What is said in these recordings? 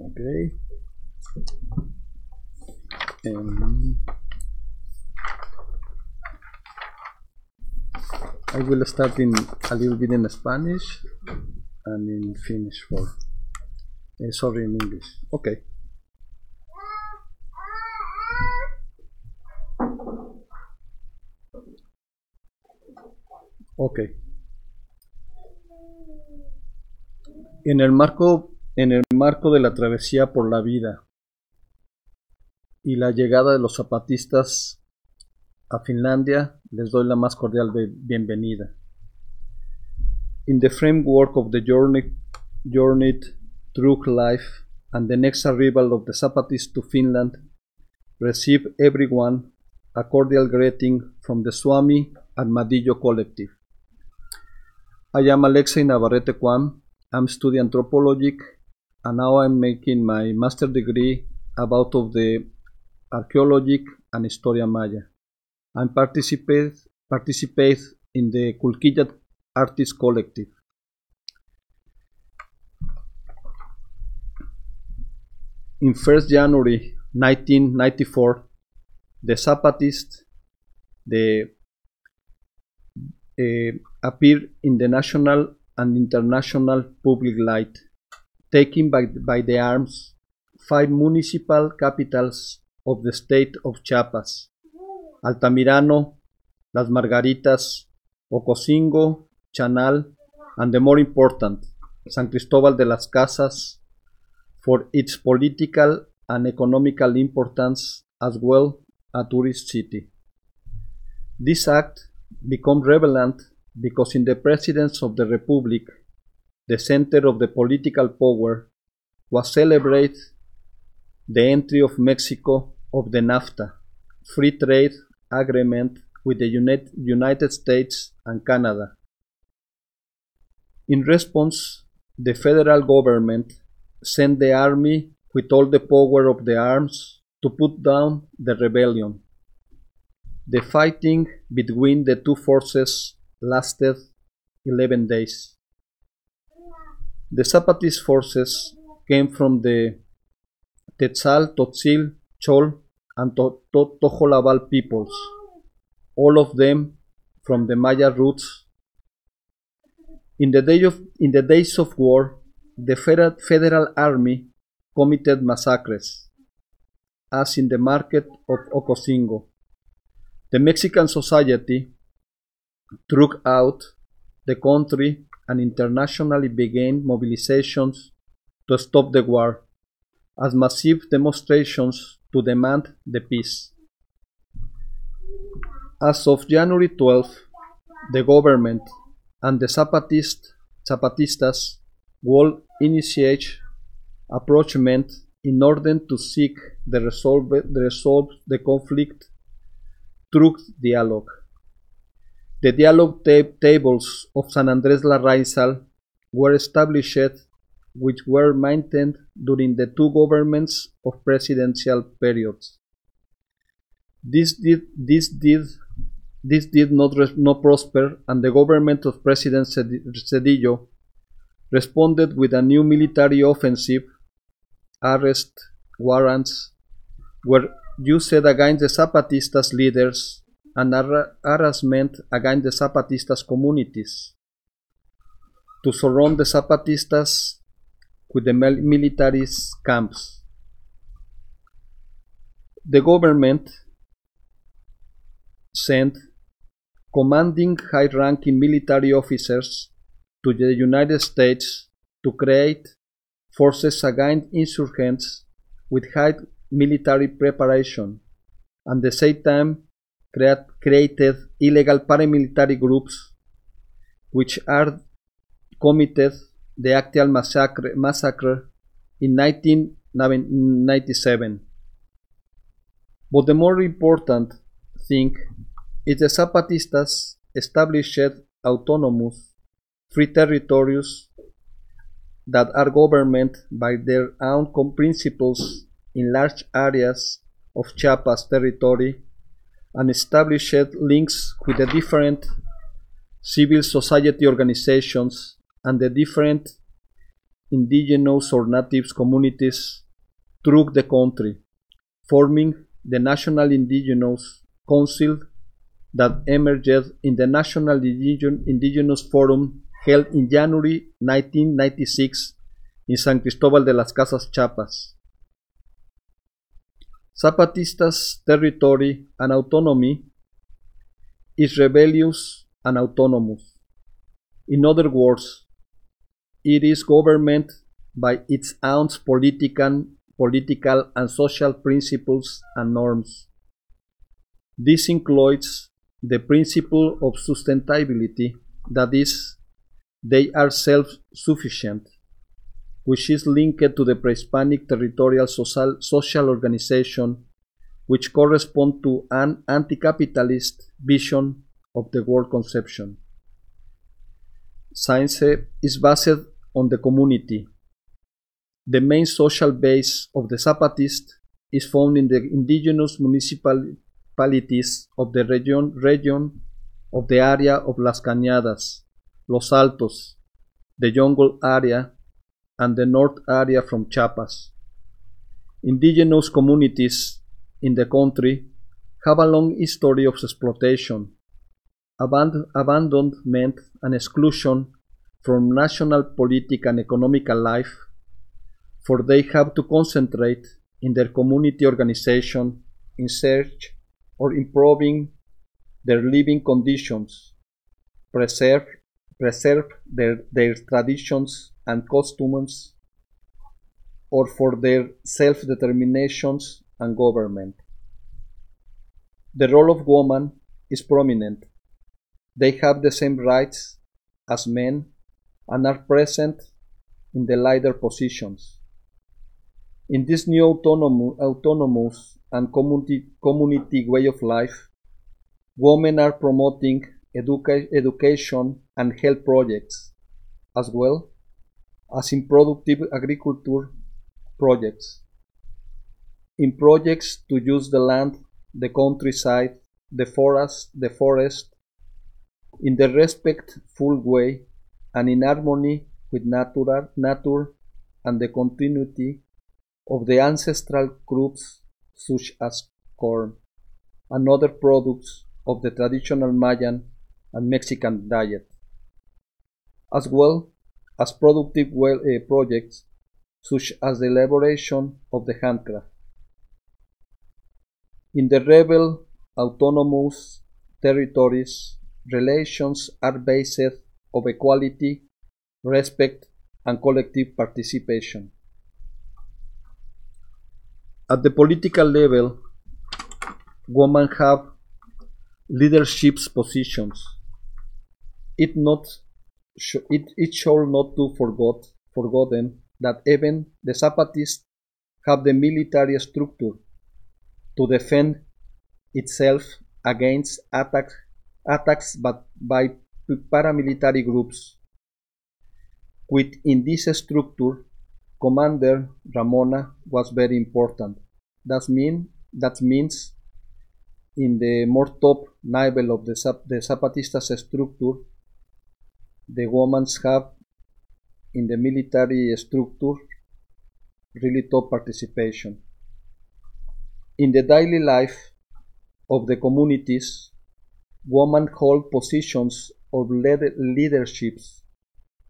Okay. Um, I will start in a little bit in Spanish and in Finnish for, uh, sorry, in English. Okay. Okay. En el marco, en el marco de la travesía por la vida y la llegada de los zapatistas a Finlandia, les doy la más cordial bienvenida. In the framework of the journey, journey through life and the next arrival of the Zapatists to Finland, receive everyone a cordial greeting from the Swami Armadillo Collective. I am Alexei Navarrete Kwan. I'm studying anthropology and now I'm making my master degree about of the archaeology and historia maya. I participate participate in the Kulkiyat Artist Collective. In 1st January 1994, the Zapatists, the uh, appeared in the national and international public light, taking by, by the arms five municipal capitals of the state of Chiapas, Altamirano, Las Margaritas, Ocosingo, Chanal, and the more important, San Cristobal de las Casas, for its political and economical importance as well a tourist city. This act become relevant because in the presidents of the republic, the center of the political power was celebrate the entry of Mexico of the NAFTA, free trade agreement with the United States and Canada. In response, the federal government sent the army with all the power of the arms to put down the rebellion. The fighting between the two forces lasted 11 days. The Zapatist forces came from the Tzeltal, Tzotzil, Chol, and Tojolabal peoples, all of them from the Maya roots. In the, day of, in the days of war, the federal, army committed massacres, as in the market of Ocosingo. The Mexican society throughout out the country and internationally began mobilizations to stop the war, as massive demonstrations to demand the peace. As of January 12, the government and the Zapatist, Zapatistas will initiate approachment in order to seek the resolve, the resolve the conflict through dialogue. The dialogue tables of San Andrés Larráinzar were established which were maintained during the two governments of presidential periods. This did, this did, this did not, not prosper, and the government of President Zedillo responded with a new military offensive. Arrest warrants were used against the Zapatistas leaders and harassment against the Zapatistas communities. To surround the Zapatistas with the military camps. The government sent commanding high-ranking military officers to the United States to create forces against insurgents with high military preparation, and the same time created illegal paramilitary groups which are committed the Acteal massacre, massacre in 1997. But the more important thing is the Zapatistas established autonomous free territories that are governed by their own principles in large areas of Chiapas territory and established links with the different civil society organizations and the different indigenous or native communities throughout the country, forming the National Indigenous Council that emerged in the National Indigenous Forum held in January 1996 in San Cristobal de las Casas, Chiapas. Zapatistas' territory and autonomy is rebellious and autonomous. In other words, it is governed by its own political, political and social principles and norms. This includes the principle of sustainability, that is, they are self-sufficient, which is linked to the pre-Hispanic territorial social, social organization, which correspond to an anti-capitalist vision of the world conception. Science is based on the community. The main social base of the Zapatist is found in the indigenous municipalities of the region, region of the area of Las Cañadas, Los Altos, the jungle area, and the north area from Chiapas. Indigenous communities in the country have a long history of exploitation, aband abandonment, and exclusion from national political and economical life, for they have to concentrate in their community organization in search or improving their living conditions, preserve, preserve their, their traditions and customs, or for their self-determinations and government. The role of woman is prominent. They have the same rights as men and are present in the leader positions. In this new autonomous and community, community way of life, women are promoting educa education and health projects, as well as in productive agriculture projects. In projects to use the land, the countryside, the forest, the forest, in the respectful way and in harmony with nature, nature and the continuity of the ancestral groups such as corn and other products of the traditional Mayan and Mexican diet, as well as productive well, uh, projects such as the elaboration of the handcraft. In the rebel autonomous territories, relations are based of equality, respect, and collective participation. At the political level, women have leadership positions. It not it, it should not be forgot, forgotten that even the Zapatists have the military structure to defend itself against attack, attacks but by paramilitary groups. Within this structure, Commander Ramona was very important. That, mean, that means in the more top level of the, the Zapatistas structure, the women's have in the military structure really top participation. In the daily life of the communities, women hold positions of leaderships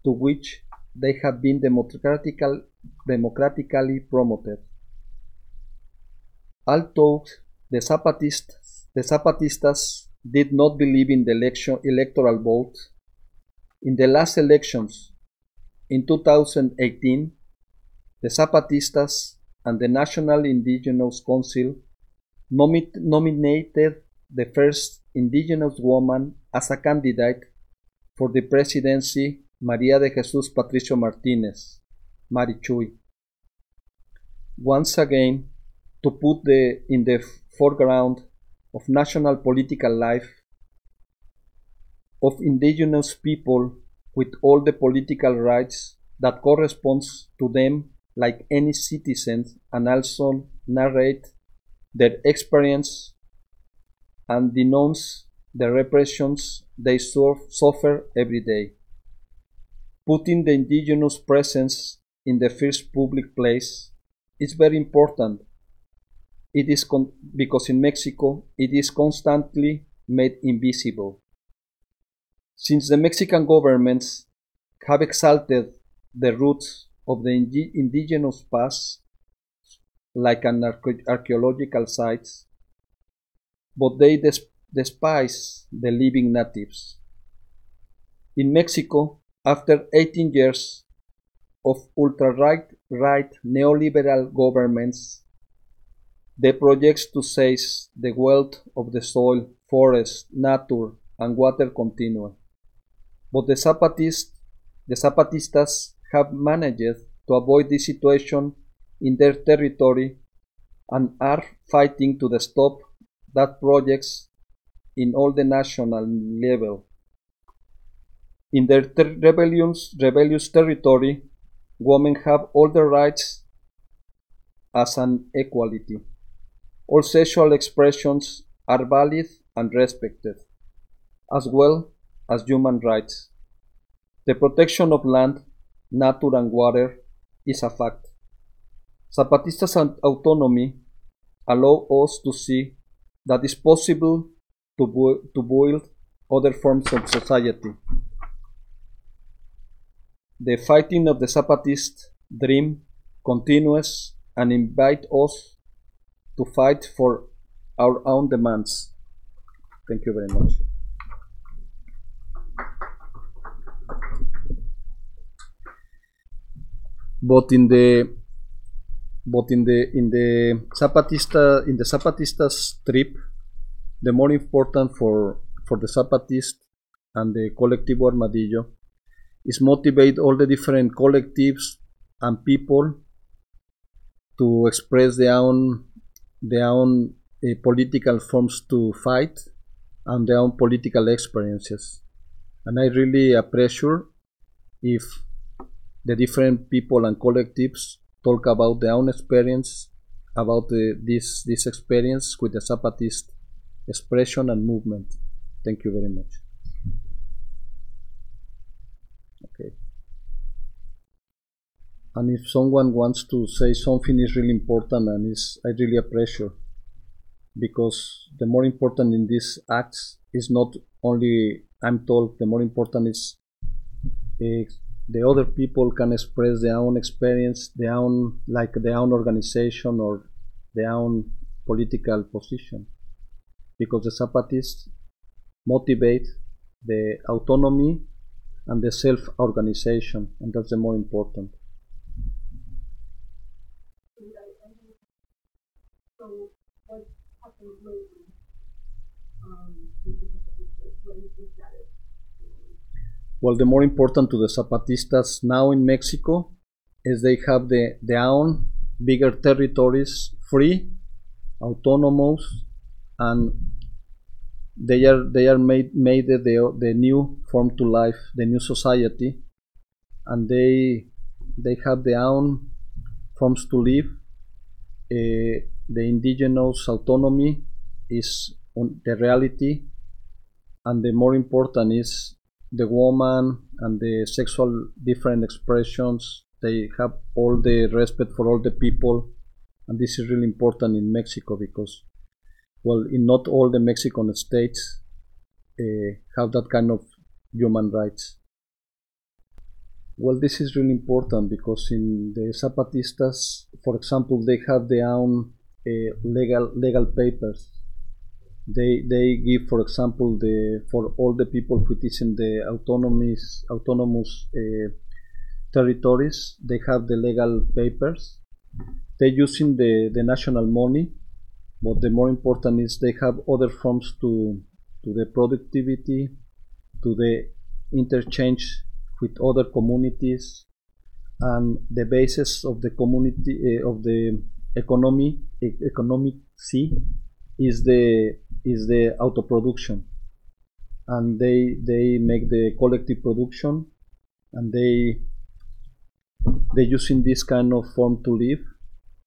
to which they have been democratical, democratically promoted. Although the Zapatistas, the Zapatistas did not believe in the election, electoral vote, in the last elections in 2018, the Zapatistas and the National Indigenous Council nomi nominated the first indigenous woman as a candidate for the presidency, Maria de Jesus Patricio Martinez, Marichuy. Once again, to put the, in the foreground of national political life of indigenous people with all the political rights that corresponds to them like any citizen and also narrate their experience and denounce the repressions they suffer every day. Putting the indigenous presence in the first public place is very important. It is because in Mexico it is constantly made invisible. Since the Mexican governments have exalted the roots of the indi indigenous past like an archaeological sites, but they des despise the living natives. In Mexico, after 18 years of ultra-right right neoliberal governments, the projects to seize the wealth of the soil, forest, nature, and water continue. But the Zapatists, the Zapatistas have managed to avoid this situation in their territory and are fighting to stop that projects in all the national level. In their ter rebellions, rebellious territory, women have all the rights as an equality. All sexual expressions are valid and respected, as well as human rights. The protection of land, nature and water is a fact. Zapatista's autonomy allow us to see that it's possible to, to build other forms of society. The fighting of the Zapatist dream continues and invite us to fight for our own demands. Thank you very much. But in the but in the in the Zapatista in the Zapatistas trip, the more important for for the Zapatist and the Colectivo Armadillo is motivate all the different collectives and people to express their own their own uh, political forms to fight and their own political experiences. And I really appreciate if the different people and collectives talk about their own experience about the, this this experience with the Zapatist expression and movement. Thank you very much. Okay. And if someone wants to say something is really important and is I really appreciate because the more important in these acts is not only I'm told the more important is uh, the other people can express their own experience, their own like their own organization or their own political position. Because the Zapatists motivate the autonomy and the self-organization, and that's the more important. So what happened lately um, well, the more important to the Zapatistas now in Mexico is they have the, their own bigger territories free, autonomous, and they are they are made made the, the new form to life, the new society, and they they have their own forms to live. Uh, the indigenous autonomy is the reality, and the more important is the woman and the sexual different expressions they have all the respect for all the people. And this is really important in mexico because well in not all the mexican states uh, have that kind of human rights. Well this is really important because in the zapatistas for example they have their own uh, legal legal papers they they give for example the for all the people in the autonomous autonomous uh, territories they have the legal papers. They are using the the national money but the more important is they have other forms to to the productivity to the interchange with other communities and the basis of the community uh, of the economy e economic see is the is the auto production and they they make the collective production and they they using this kind of form to live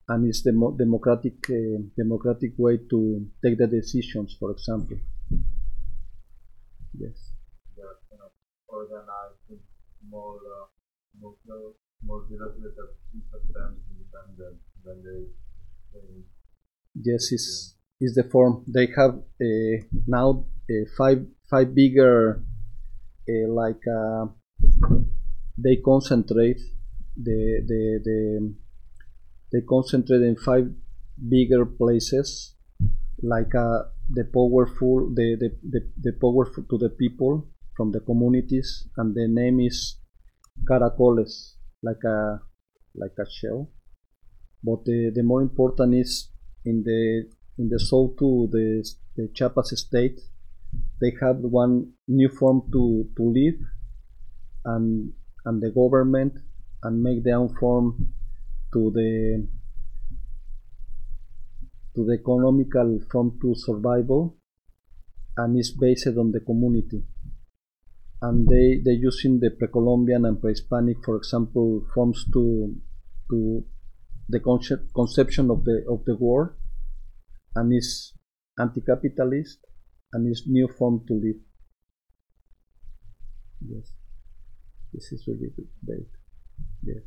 and it's the democratic uh, democratic way to take the decisions for example yes organized more uh, more directly that it's them independent than they. Yes, is is the form. They have uh, now uh, five five bigger uh, like they concentrate the the the they concentrate in five bigger places like uh, the powerful the, the, the, the powerful to the people from the communities and the name is caracoles like a like a shell but the, the more important is in the in the south to the, the Chiapas state. They have one new form to, to live and and the government and make their own form to the to the economical form to survival and is based on the community. And they they using the pre-columbian and pre-hispanic for example forms to to the concept conception of the of the war and is anti-capitalist and is new form to live yes this is really good date yes?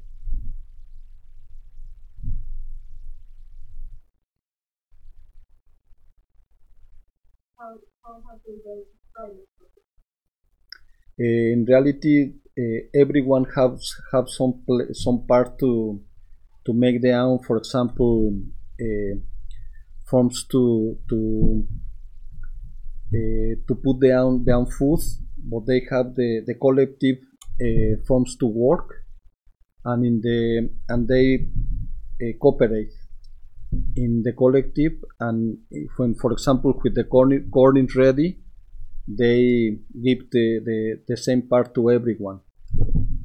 Uh, in reality, uh, everyone has have some some part to to make their own. For example, uh, forms to to uh, to put their own their own food, but they have the the collective uh, forms to work, and in the and they uh, cooperate in the collective. And when, for example, with the corn, corn is ready, they give the, the, the same part to everyone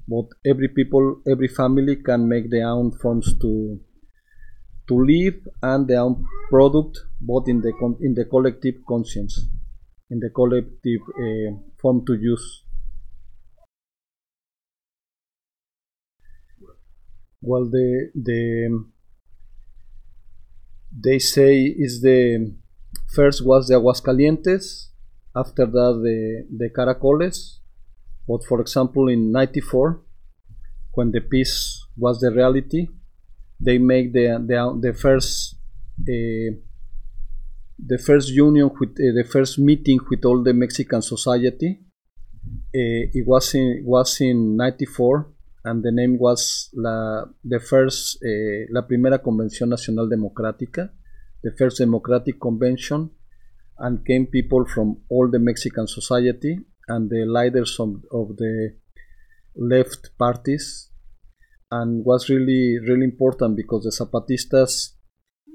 but every people every family can make their own forms to to live and their own product both in the in the collective conscience in the collective uh, form to use well the the they say is the first was the Aguascalientes after that the, the Caracoles. But for example, in 94, when the peace was the reality, they make the, the, the first uh, the first union with uh, the first meeting with all the Mexican society. Uh, it was in was in 94 and the name was la the first uh, la primera convención nacional democrática the first democratic convention and came people from all the Mexican society and the leaders of, of the left parties and was really really important because the Zapatistas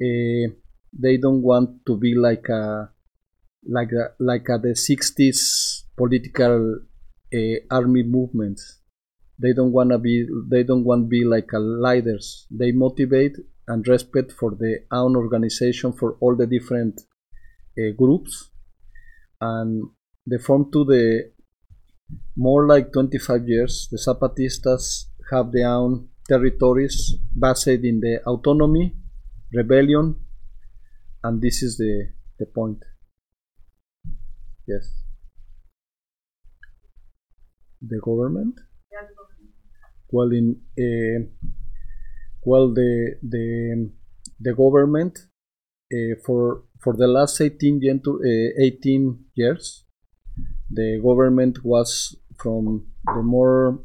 uh, they don't want to be like a like a, like a the 60s political uh, army movement. They don't want to be they don't want to be like a leaders. They motivate and respect for the own organization for all the different uh, groups. And they form to the more like 25 years the zapatistas have their own territories based in the autonomy rebellion and this is the the point. Yes. The government? Well in uh, well the the the government uh, for for the last 18 gen- to, uh, 18 years the government was from the more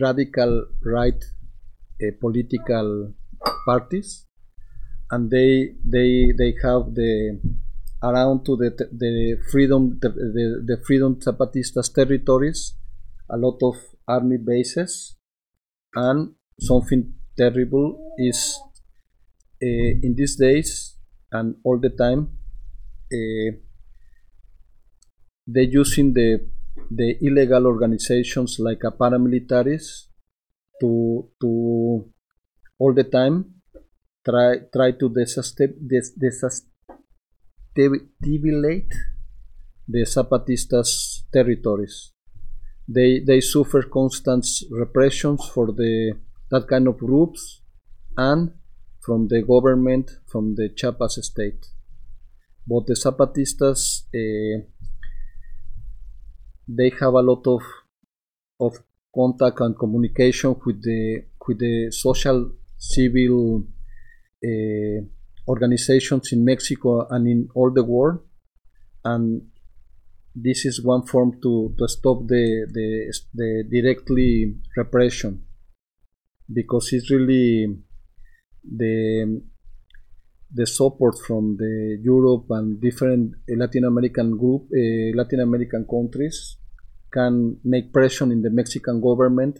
radical right uh, political parties and they they they have the around to the the freedom the, the, the freedom zapatistas territories a lot of army bases and something terrible is uh, in these days and all the time uh, they using the the illegal organizations like a paramilitaries to to all the time try try to desestabilize the Zapatistas territories. They they suffer constant repressions for the that kind of groups and from the government from the Chiapas state. But the Zapatistas uh, they have a lot of of contact and communication with the with the social civil uh, organizations in Mexico and in all the world, and this is one form to, to stop the, the the directly repression because it's really the the support from the Europe and different Latin American group uh, Latin American countries can make pressure in the Mexican government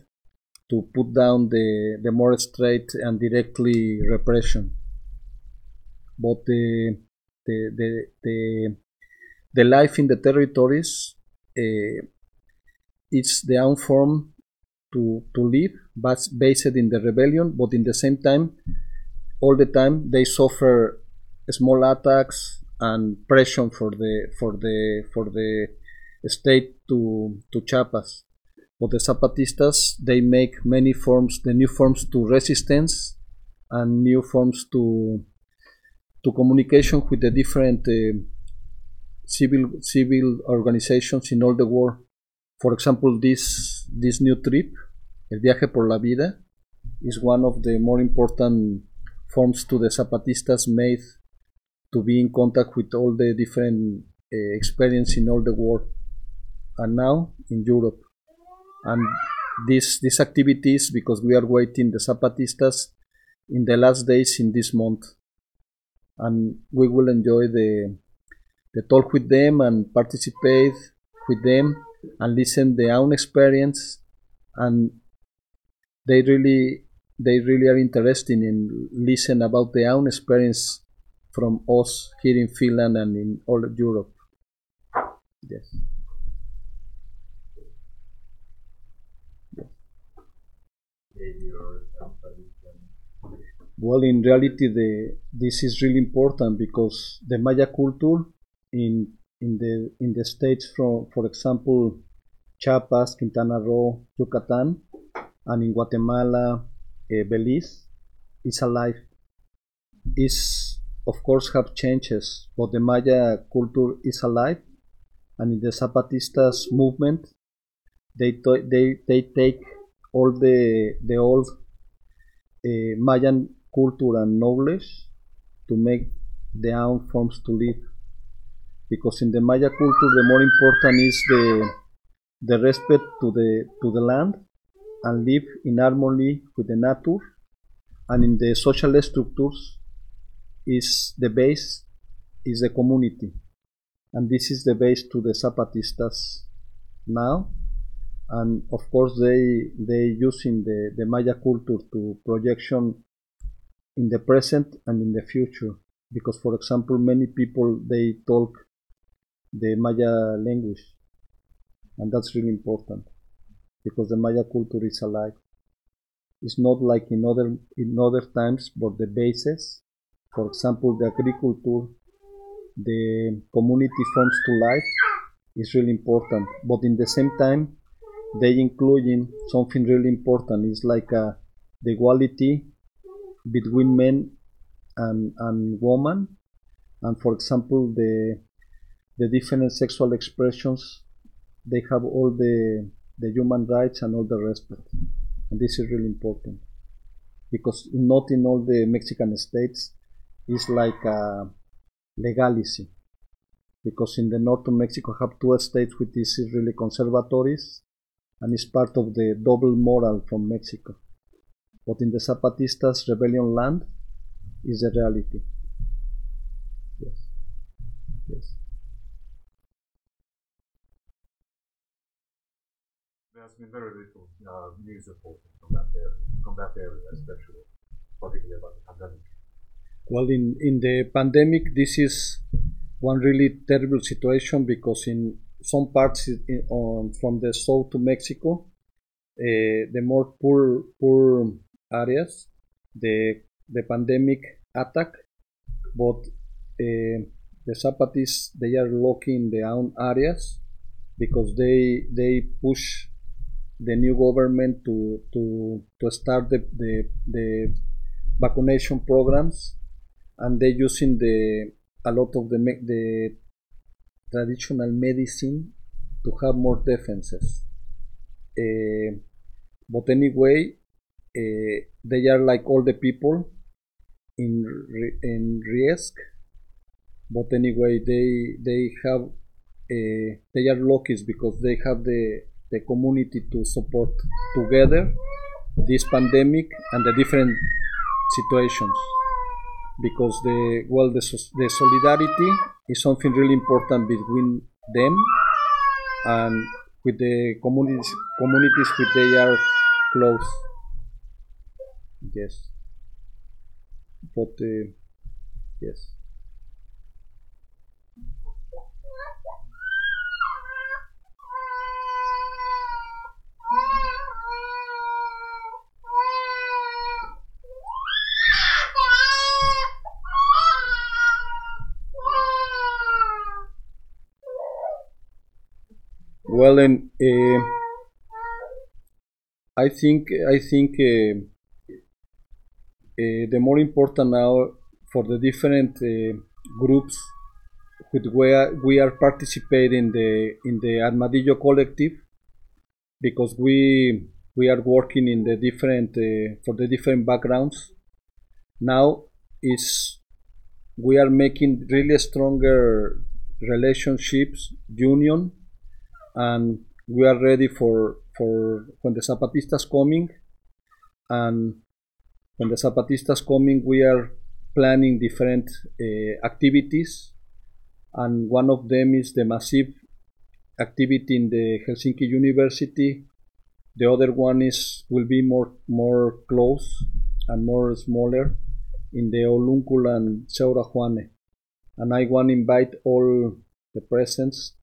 to put down the, the more straight and directly repression. But the, the, the, the, the life in the territories uh, the own form to, to live, but based in the rebellion, but in the same time, all the time they suffer small attacks and pressure for the for the for the state to to Chiapas. But the Zapatistas they make many forms, the new forms to resistance and new forms to to communication with the different uh, civil civil organizations in all the world. For example, this this new trip, El Viaje por la Vida, is one of the more important forms to the Zapatistas made to be in contact with all the different uh, experience in all the world and now in Europe. And this these activities because we are waiting the Zapatistas in the last days in this month, and we will enjoy the the talk with them and participate with them and listen their own experience and they really they really are interested in listen about their own experience from us here in Finland and in all of Europe. Yes. Well, in reality, the this is really important because the Maya culture in in the in the states from, for example, Chiapas, Quintana Roo, Yucatan, and in Guatemala, uh, Belize, is alive. Is of course have changes, but the Maya culture is alive, and in the Zapatistas movement, they they they take all the the old uh, Mayan culture and knowledge to make their own forms to live. Because in the Maya culture, the more important is the the respect to the to the land and live in harmony with the nature, and in the social structures is the base is the community, and this is the base to the Zapatistas now and of course they they using the, the Maya culture to projection in the present and in the future. Because for example many people they talk the Maya language. And that's really important. Because the Maya culture is alive. It's not like in other in other times but the basis for example the agriculture the community forms to life is really important. But in the same time they including something really important. It's like uh, the equality between men and, and women. And for example the the different sexual expressions they have all the the human rights and all the respect and this is really important. Because not in all the Mexican states is like a legality because in the north of Mexico have two states which is really conservatories and is part of the double moral from Mexico. But in the Zapatistas rebellion land is a reality. Yes. Yes. There's been very little uh, news reporting from that area, from that area, especially, particularly about the pandemic. Well, in, in the pandemic, this is one really terrible situation because in some parts in, on, from the south to Mexico, uh, the more poor poor areas, the the pandemic attack, but uh, the Zapatis they are locking their own areas because they they push the new government to to to start the the, the vaccination programs and they using the a lot of the the traditional medicine to have more defenses. Uh, but anyway, uh, they are like all the people in in Riesk. But anyway, they they have uh, they are lucky because they have the the community to support together this pandemic and the different situations because the well the, the solidarity is something really important between them and with the communities communities which they are close. Yes. But uh, yes well and uh, i think i think uh, uh, the more important now for the different groups with where we are participating in the in the Armadillo collective because we we are working in the different for the different backgrounds. Now is we are making really stronger relationships union and we are ready for for when the zapatistas coming. And when the zapatistas coming we are planning different uh, activities. And one of them is the massive activity in the helsinki university. The other one is will be more more close and more smaller in the Oluncul and Seura Juane. And I want to invite all the presence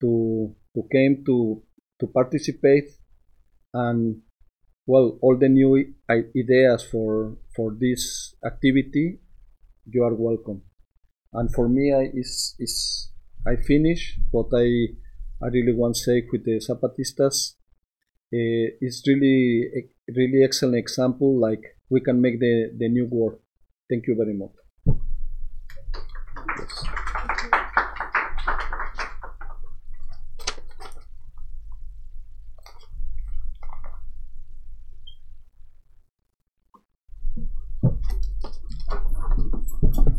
to to came to to participate and well all the new ideas for for this activity you are welcome. And for me i is is i finish but i i really want to say with the zapatistas. Uh, it's really really excellent example like we can make the the new world. Thank you very much